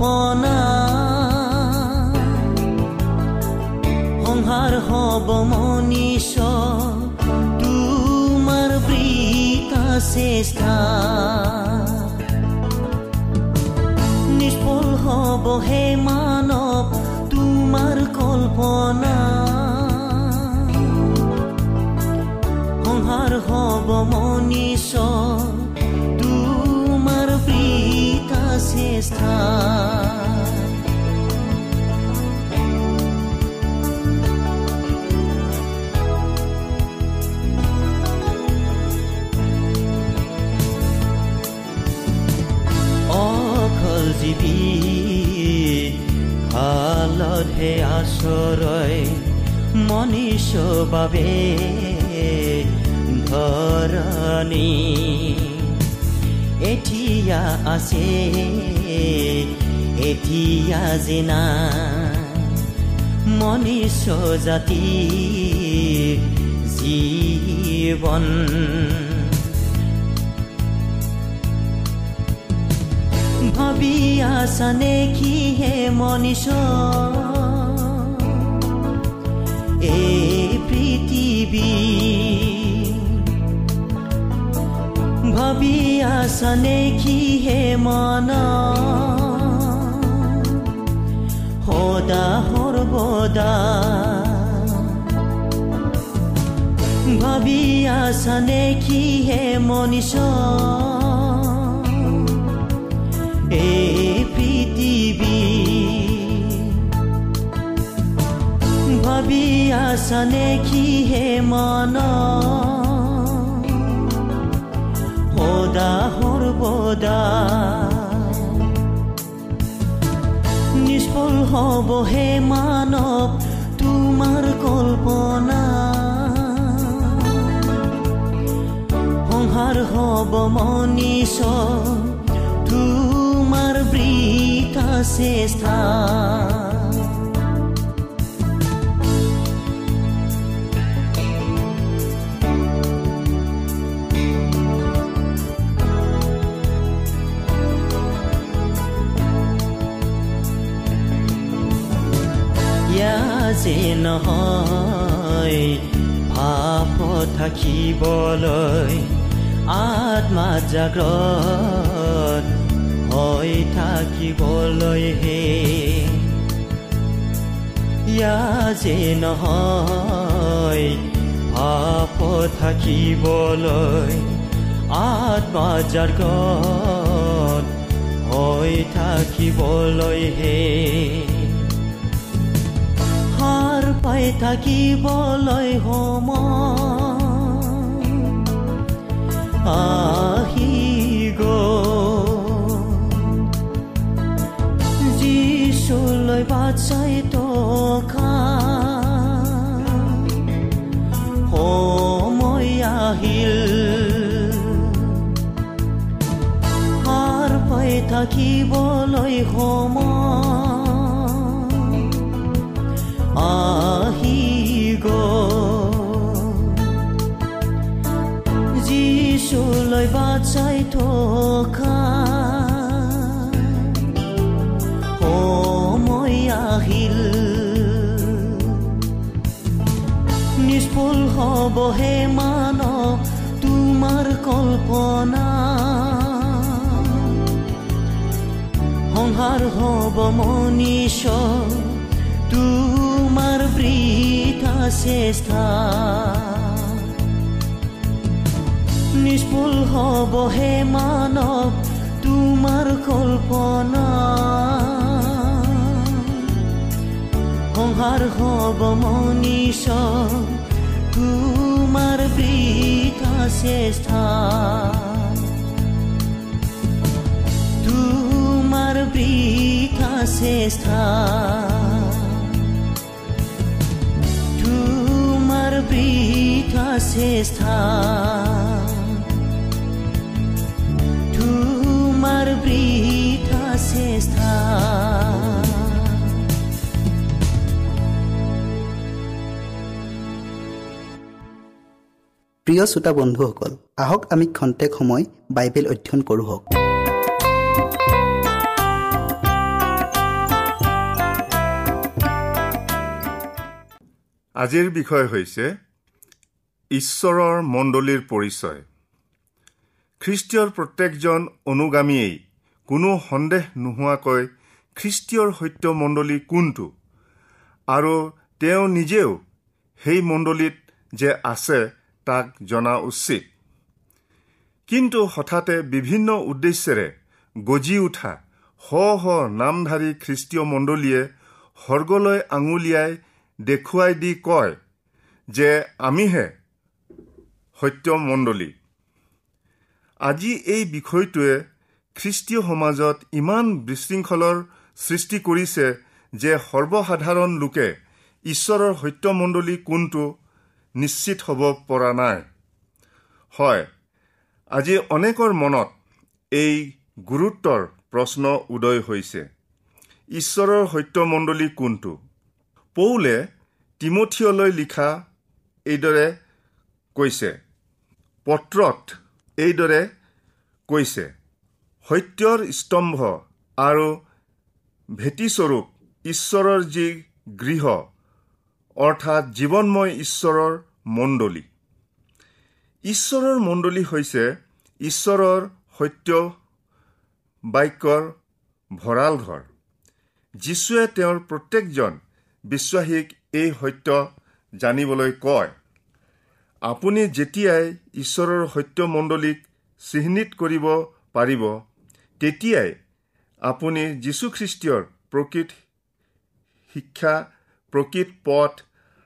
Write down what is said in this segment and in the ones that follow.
কল্পনা সংসাৰ হব মনীষ তোমাৰ বৃতা চেষ্টা নিষ্ফল হব হে মানৱ চেষ্টা অকল আচৰয় মনীষ বাবে ধৰণী। এতিয়া আছে এতিয়া জিনা মনীষ জাতি জীৱন। ভাবি আছানে কি হে মনীষ? এই পৃথিৱী ভাবি আছানে কি হে মন সদা সৰ্বদা ভাবি আছানে কি হে মনীষ এই পৃথিৱী ভাবি আছানে কি হে মন সদা সৰ্বদা নিষ্ফল হব হে মানৱ তোমাৰ কল্পনা। সংসাৰ হব মনীষ তোমাৰ বৃতা চেষ্টা যে নহয় ভাপ থাকিবলৈ আত্মা জাগ্ৰত হৈ থাকিবলৈ হে। ইয়া যে নহয় ভাপ থাকিবলৈ আত্মা জাগ্ৰত হৈ থাকিবলৈ হে। পাই থাকিবলৈ সময় আহি যিচুলৈ বাট চাই টকা সময় আহিল। সাৰ পাই থাকিবলৈ সময় rồi và chạy thổ ca hồ môi a hil nispol ho bo he mano tu mar kolpona honhar ho bo monisho tu mar brita sestar নিষ্ফুল হ'ব হে মানৱ তোমাৰ কল্পনা। সংসাৰ হ'ব মনীষ তোমাৰ বৃথা চেষ্টা তোমাৰ বৃথা চেষ্টা তোমাৰ বৃথা চেষ্টা প্ৰিয় শ্ৰোতা বন্ধুসকল আহক আমি খন্তেক সময় বাইবেল অধ্যয়ন কৰোঁ আজিৰ বিষয় হৈছে ঈশ্বৰৰ মণ্ডলীৰ পৰিচয়। খ্ৰীষ্টীয়ৰ প্ৰত্যেকজন অনুগামীয়েই কোনো সন্দেহ নোহোৱাকৈ খ্ৰীষ্টীয়ৰ সত্য মণ্ডলী কোনটো? আৰু তেওঁ নিজেও সেই মণ্ডলীত যে আছে তাক জনা উচিত। কিন্তু হঠাতে বিভিন্ন উদ্দেশ্যেৰে গজি উঠা শ শ নামধাৰী খ্ৰীষ্টীয় মণ্ডলীয়ে সৰ্গলৈ আঙুলিয়াই দেখুৱাই দি কয় যে আমিহে সত্য মণ্ডলী আজি এই বিষয়টোৱে খ্ৰীষ্টীয় সমাজত ইমান বিশৃংখলৰ সৃষ্টি কৰিছে যে সৰ্বসাধাৰণ লোকে ঈশ্বৰৰ সত্যমণ্ডলী কোনটো নিশ্চিত হ'ব পৰা নাই। হয় আজি অনেকৰ মনত এই গুৰুত্বৰ প্ৰশ্ন উদয় হৈছে। ঈশ্বৰৰ সত্যমণ্ডলী কোনটো? পৌলে তিমঠিয়লৈ লিখা এইদৰে কৈছে পত্ৰত এইদৰে কৈছে সত্যৰ স্তম্ভ আৰু ভেটিস্বৰূপ ঈশ্বৰৰ যি গৃহ অৰ্থাৎ জীৱনময় ঈশ্বৰৰ মণ্ডলী। ঈশ্বৰৰ মণ্ডলী হৈছে ঈশ্বৰৰ সত্য বাক্যৰ ভঁৰাল ঘৰ যীশুৱে তেওঁৰ প্ৰত্যেকজন বিশ্বাসীক এই সত্য জানিবলৈ কয় আপুনি যেতিয়াই ঈশ্বৰৰ সত্য মণ্ডলীক চিহ্নিত কৰিব পাৰিব তেতিয়াই আপুনি যীশুখ্ৰীষ্টীয়ৰ প্ৰকৃত শিক্ষা প্ৰকৃত পথ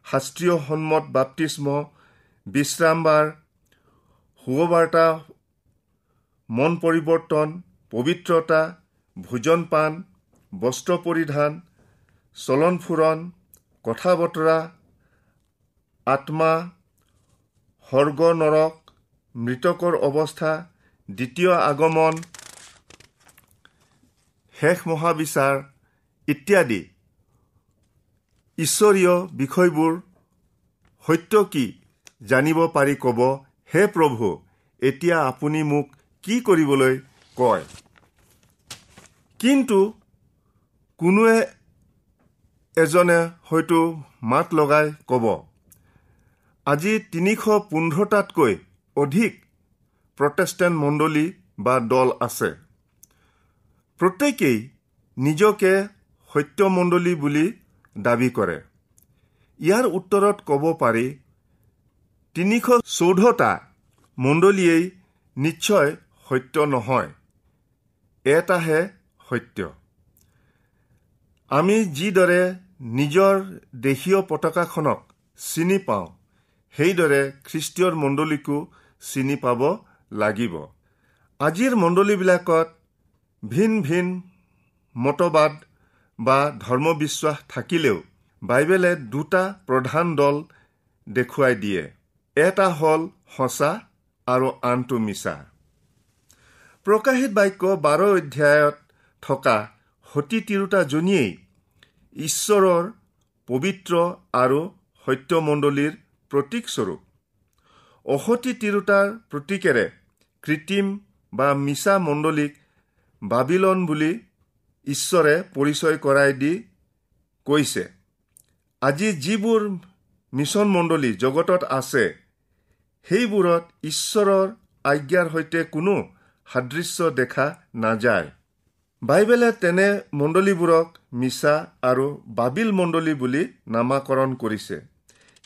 শাস্ত্ৰীয় সন্মত বাপ্তিস্ম বিশ্ৰামবাৰ শুভবাৰ্তা মন পৰিৱৰ্তন পবিত্ৰতা ভোজন পাণ বস্ত্ৰ পৰিধান চলন ফুৰণ কথা বতৰা আত্মা সৰ্গ নৰক মৃতকৰ অৱস্থা দ্বিতীয় আগমন শেষ মহাবিচাৰ ইত্যাদি। ঈশ্বৰীয় বিষয়বোৰ সত্য কি জানিব পাৰি ক'ব হে প্ৰভু এতিয়া আপুনি মোক কি কৰিবলৈ কয়? কিন্তু কোনোৱে এজনে হয়তো মাত লগাই ক'ব আজি তিনিশ পোন্ধৰটাতকৈ অধিক প্ৰটেষ্টেণ্ট মণ্ডলী বা দল আছে। প্ৰত্যেকেই নিজকে সত্যমণ্ডলী বুলি দাবী কৰে। ইয়াৰ উত্তৰত ক'ব পাৰি তিনিশ চৌধটা মণ্ডলীয়েই নিশ্চয় সত্য নহয় এটাহে সত্য। আমি যিদৰে নিজৰ দেশীয় পতাকাখনক চিনি পাওঁ সেইদৰে খ্ৰীষ্টীয়ৰ মণ্ডলীকো চিনি পাব লাগিব। আজিৰ মণ্ডলীবিলাকত ভিন ভিন মতবাদ বা ধৰ্মবিশ্বাস থাকিলেও বাইবেলে দুটা প্ৰধান দল দেখুৱাই দিয়ে। এটা হ'ল সঁচা আৰু আনটো মিছা। প্ৰকাশিত বাক্য বাৰ অধ্যায়ত থকা সতী তিৰোতাজনীয়েই ঈশ্বৰৰ পবিত্ৰ আৰু সত্যমণ্ডলীৰ প্ৰতীকস্বৰূপ অসতী তিৰোতাৰ প্ৰতীকেৰে কৃত্ৰিম বা মিছা মণ্ডলীক বাবিলন বুলি ঈশ্বৰে পৰিচয় কৰাই দি কৈছে আজি যিবোৰ মিছন মণ্ডলী জগতত আছে সেইবোৰত ঈশ্বৰৰ আজ্ঞাৰ সৈতে কোনো সাদৃশ্য দেখা নাযায়। বাইবেলে তেনে মণ্ডলীবোৰক মিছা আৰু বাবিল মণ্ডলী বুলি নামাকৰণ কৰিছে।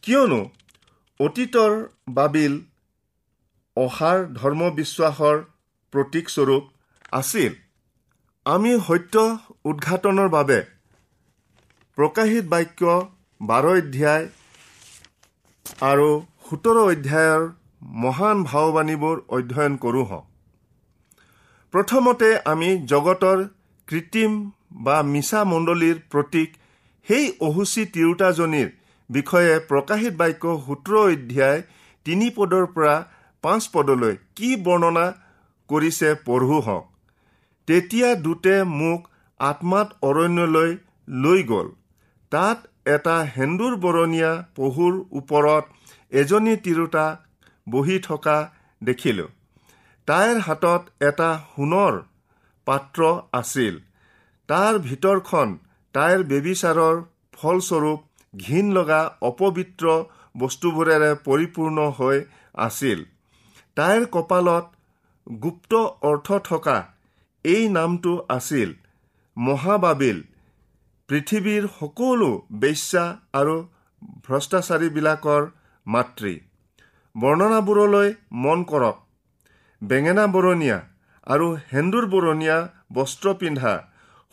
কিয়নো অতীতৰ বাবিল অসাৰ ধৰ্মবিশ্বাসৰ প্ৰতীকস্বৰূপ আছিল। আমি সত্য উদঘাটনৰ বাবে প্ৰকাশিত বাক্য বাৰ অধ্যায় আৰু সোতৰ অধ্যায়ৰ মহান ভাৱবাণীবোৰ অধ্যয়ন কৰোঁ। হওক প্ৰথমতে আমি জগতৰ কৃত্ৰিম বা মিছা মণ্ডলীৰ প্ৰতীক সেই অহুচি তিৰোতাজনীৰ বিষয়ে প্ৰকাশিত বাক্য সোতৰ অধ্যায় তিনি পদৰ পৰা পাঁচ পদলৈ কি বৰ্ণনা কৰিছে পঢ়ো। হওক তেতিয়া দূতে মোক আত্মাত অৰণ্যলৈ লৈ গ'ল। তাত এটা সেন্দুৰ বৰণীয়া পহুৰ ওপৰত এজনী তিৰোতা বহি থকা দেখিলোঁ। তাইৰ হাতত এটা সোণৰ পাত্ৰ আছিল। তাৰ ভিতৰখন তাইৰ বেবিচাৰৰ ফলস্বৰূপ ঘীন লগা অপবিত্ৰ বস্তুবোৰেৰে পৰিপূৰ্ণ হৈ আছিল। তাইৰ কপালত গুপ্ত অৰ্থ থকা এই নামটো আছিল মহাবাবিল। পৃথিৱীৰ সকলো বেশ্যা আৰু ভ্ৰষ্টাচাৰীবিলাকৰ মাতৃ। বৰ্ণনাবোৰলৈ মন কৰক। বেঙেনা বৰণীয়া আৰু সেন্দুৰ বৰণীয়া বস্ত্ৰ পিন্ধা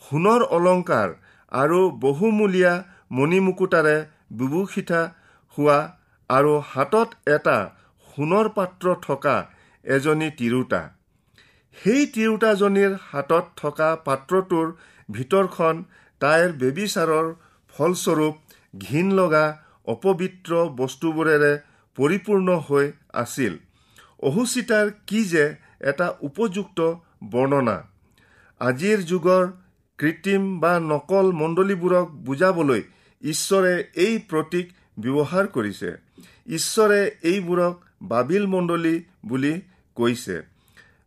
সোণৰ অলংকাৰ আৰু বহুমূলীয়া মণিমুকুতাৰে বিভূষিতা হোৱা আৰু হাতত এটা সোণৰ পাত্ৰ থকা এজনী তিৰোতা। সেই তিৰোতাজনীৰ হাতত থকা পাত্ৰটোৰ ভিতৰখন তাইৰ বেবিচাৰৰ ফলস্বৰূপ ঘীন লগা অপবিত্ৰ বস্তুবোৰেৰে পৰিপূৰ্ণ হৈ আছিল। অহুচিতাৰ কি যে এটা উপযুক্ত বৰ্ণনা। আজিৰ যুগৰ কৃত্ৰিম বা নকল মণ্ডলীবোৰক বুজাবলৈ ঈশ্বৰে এই প্ৰতীক ব্যৱহাৰ কৰিছে। ঈশ্বৰে এইবোৰক বাবিল মণ্ডলী বুলি কৈছে।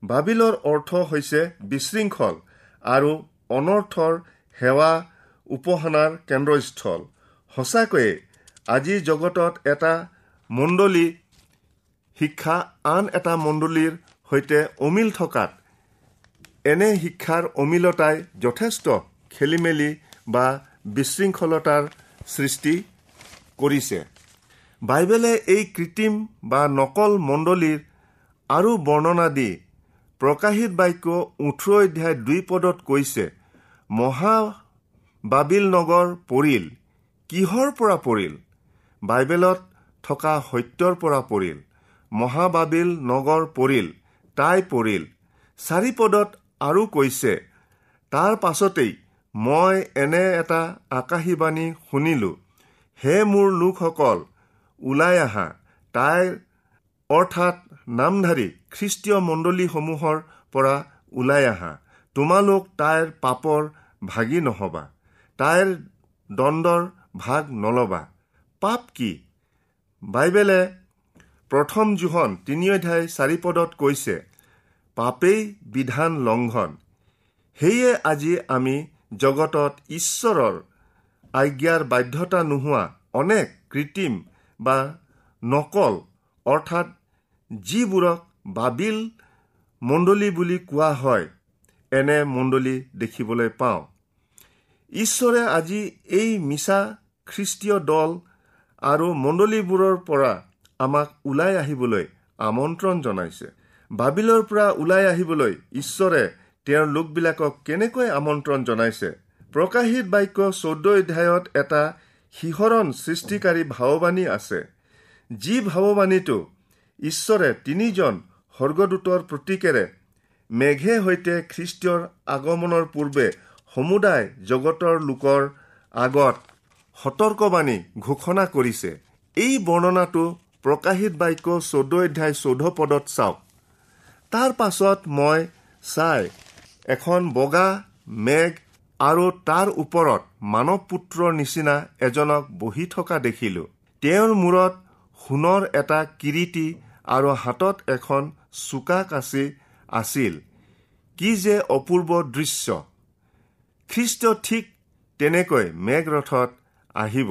বাবিলৰ অৰ্থ হৈছে বিশৃংখল আৰু অনৰ্থৰ সেৱা উপাসনাৰ কেন্দ্ৰস্থল। সঁচাকৈয়ে আজিৰ জগতত এটা মণ্ডলী শিক্ষা আন এটা মণ্ডলীৰ সৈতে অমিল থকাত এনে শিক্ষাৰ অমিলতাই যথেষ্ট খেলি মেলি বা বিশৃংখলতাৰ সৃষ্টি কৰিছে। বাইবেলে এই কৃত্ৰিম বা নকল মণ্ডলীৰ আৰু বৰ্ণনা দি প্ৰকাশিত বাক্য ওঠৰ অধ্যায় দুই পদত কৈছে মহা বাবিল নগৰ পৰিল কিহৰ পৰা পৰিল? বাইবেলত থকা সত্যৰ পৰা পৰিল মহাবাবিল নগৰ পৰিল তাই পৰিল। চাৰিপদত আৰু কৈছে তাৰ পাছতেই মই এনে এটা আকাশীবাণী শুনিলোঁ হে মোৰ লোকসকল ওলাই আহা তাইৰ অৰ্থাৎ নামধাৰী খ্ৰীষ্টীয় মণ্ডলীসমূহৰ পৰা ওলাই আহা। তোমালোক তাইৰ পাপৰ ভাগি নহবা। তাইৰ দণ্ডৰ ভাগ নলবা। পাপ কি? বাইবেলে প্ৰথম জোহন তিনি অধ্যায় চাৰিপদত কৈছে পাপেই বিধান লংঘন সেয়ে আজি আমি জগতত ঈশ্বৰৰ আজ্ঞাৰ বাধ্যতা নোহোৱা অনেক কৃত্ৰিম বা নকল অৰ্থাৎ যিবোৰক বাবিল মণ্ডলী বুলি কোৱা হয় এনে মণ্ডলী দেখিবলৈ পাওঁ। ঈশ্বৰে আজি এই মিছা খ্ৰীষ্টীয় দল আৰু মণ্ডলীবোৰৰ পৰা আমাক ওলাই আহিবলৈ আমন্ত্ৰণ জনাইছে। বাবিলৰ পৰা ওলাই আহিবলৈ ঈশ্বৰে তেওঁৰ লোকবিলাকক কেনেকৈ আমন্ত্ৰণ জনাইছে? প্ৰকাশিত বাক্য চৌধ্য অধ্যায়ত এটা শিহৰণ সৃষ্টিকাৰী ভাৱবাণী আছে। যি ভাৱবাণীটো ঈশ্বৰে তিনিজন স্বৰ্গদূতৰ প্ৰতীকেৰে মেঘে সৈতে খ্ৰীষ্টীয়ৰ আগমনৰ পূৰ্বে সমুদায় জগতৰ লোকৰ আগত সতৰ্কবাণী ঘোষণা কৰিছে। এই বৰ্ণনাটো প্ৰকাশিত বাক্য চৌধ্য অধ্যায় চৌধ্য পদত চাওক। তাৰ পাছত মই চাই এখন বগা মেঘ আৰু তাৰ ওপৰত মানৱ পুত্ৰৰ নিচিনা এজনক বহি থকা দেখিলোঁ। তেওঁৰ মূৰত সোণৰ এটা কিৰিটি আৰু হাতত এখন চোকা কাচি আছিল। কি যে অপূৰ্ব দৃশ্য। খ্ৰীষ্ট ঠিক তেনেকৈ মেঘৰথত আহিব।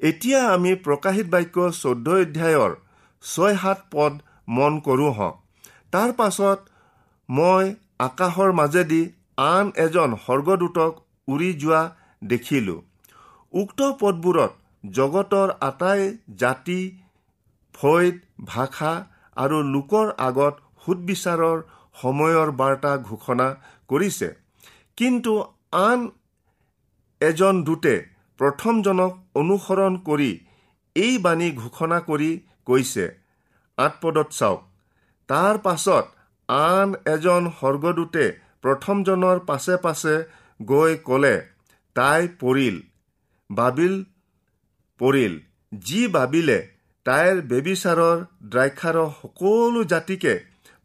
এতিয়া আমি প্ৰকাশিত বাক্য চৌধ্য অধ্যায়ৰ ছয় সাত পদ মন কৰোঁ হওক। তাৰ পাছত মই আকাশৰ মাজেদি আন এজন স্বৰ্গদূতক উৰি যোৱা দেখিলোঁ। উক্ত পদবোৰত জগতৰ আটাই জাতি ফৈদ ভাষা আৰু লোকৰ আগত সুদবিচাৰৰ সময়ৰ বাৰ্তা ঘোষণা কৰিছে। কিন্তু আন এজন দূতে প্ৰথমজনক অনুসৰণ কৰি এই বাণী ঘোষণা কৰি কৈছে আঠপদত চাওক তাৰ পাছত আন এজন স্বৰ্গদূতে প্ৰথমজনৰ পাছে পাছে গৈ ক'লে তাই পৰিল বাবিল পৰিল যি বাবিলে তাইৰ বেবিচাৰৰ দ্ৰাক্ষাৰ সকলো জাতিকে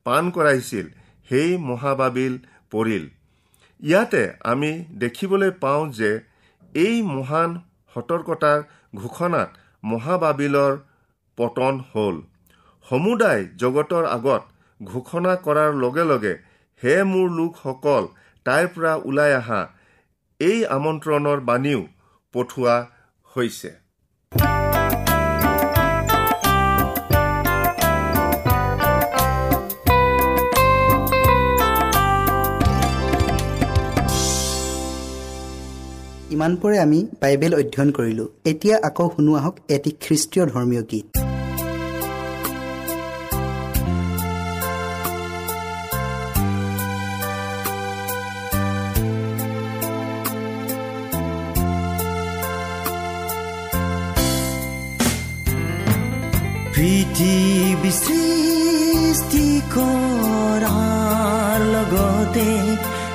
পাণ কৰাইছিল সেই মহাবাবিল পৰিল। ইয়াতে আমি দেখিবলৈ পাওঁ যে এই মহান সতৰ্কতাৰ ঘোষণাত মহাবাবিলৰ পতন হ'ল। সমুদায় জগতৰ আগত ঘোষণা কৰাৰ লগে লগে হে মোৰ লোকসকল তাইৰ পৰা ওলাই অহা এই আমন্ত্ৰণৰ বাণীও পঠোৱা হৈছে। ইমানপৰে আমি বাইবেল অধ্যয়ন কৰিলোঁ এতিয়া আকৌ শুনো আহক এটি খ্ৰীষ্টীয় ধৰ্মীয় গীত। সৃষ্টি কৰাৰ লগতে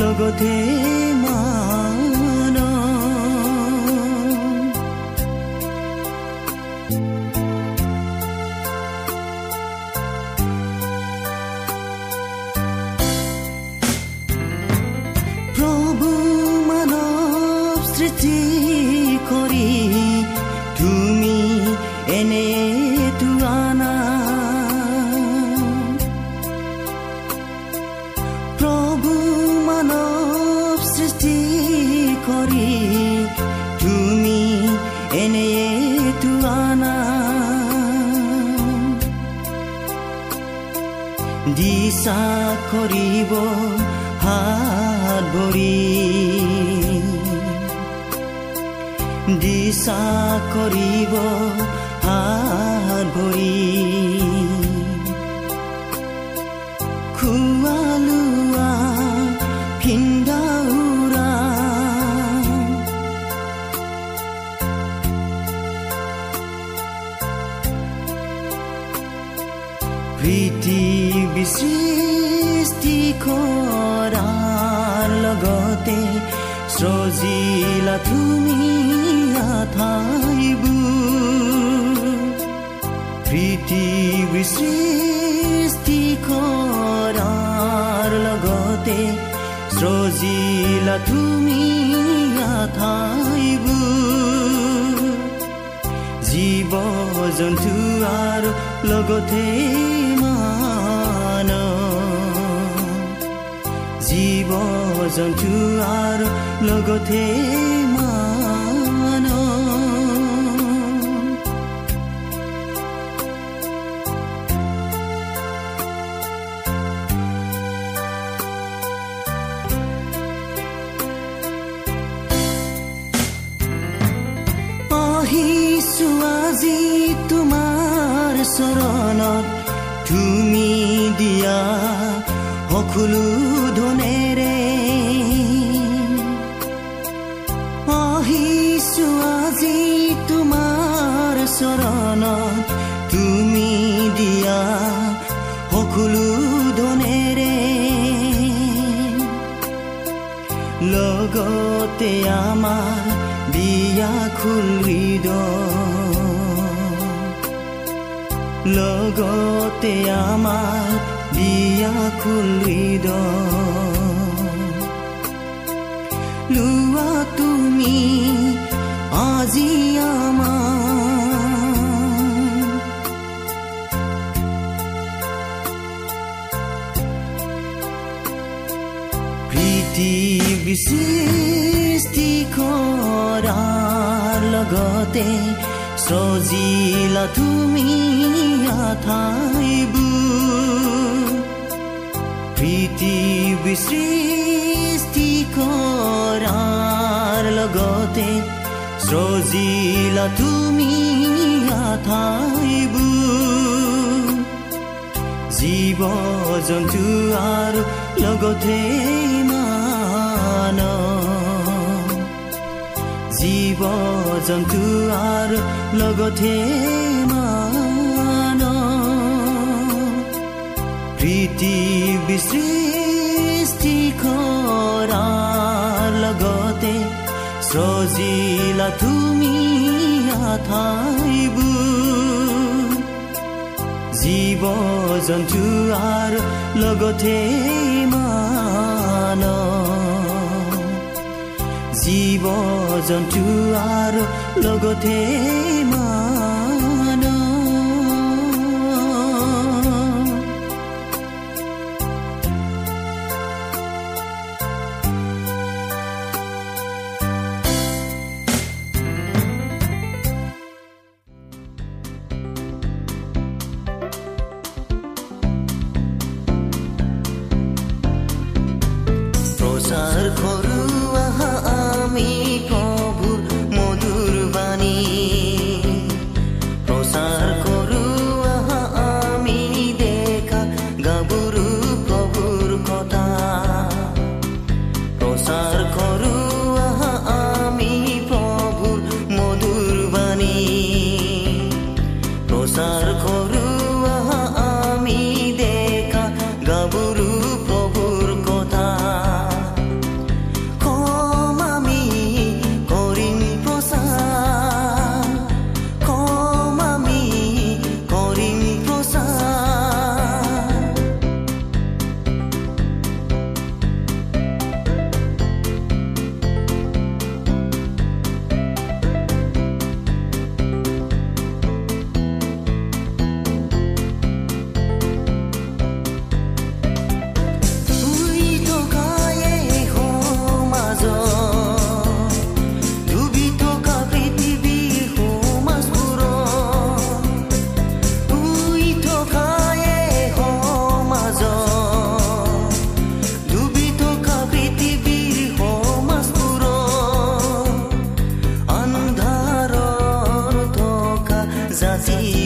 লগতে মান। প্ৰভু মানৱ সৃষ্টি কৰি তুমি এনে আনা দিশা কৰিব হাত ভৰি দিশা কৰিব হাত ভৰি সজিলা তুমি আঠাইবোৰ পৃথিৱী সৃষ্টি কৰাৰ লগতে সজিলা তুমি আঠাইবোৰ জীৱ জন্তু আৰু লগতে জীৱ জন্তু আৰু লগতে তোমাৰ চৰণত তুমি দিয়া সকলো ধনেৰে আহিছো আজি তোমাৰ চৰণত তুমি দিয়া সকলো ধনেৰে লগতে আমাৰ দিয়া খুলিদ লগতে আমাৰ biakul rido lua tumi aji ama priti bisisti korar logote সজিলা তুমি আঠাইব প্ৰীতি বিশৃষ্টি কৰাৰ লগতে সজিলা তুমি আঠাইব জীৱ জন্তু আৰু লগতে মানৱ জীৱ জন্তু আৰু লগতে মান প্ৰীতি বিসৃষ্টি কৰাৰ লগতে সজিলা তুমি আঠাইব জীৱ জন্তু আৰু লগতে মান জীৱ জন্তু আৰু লগতে মা see.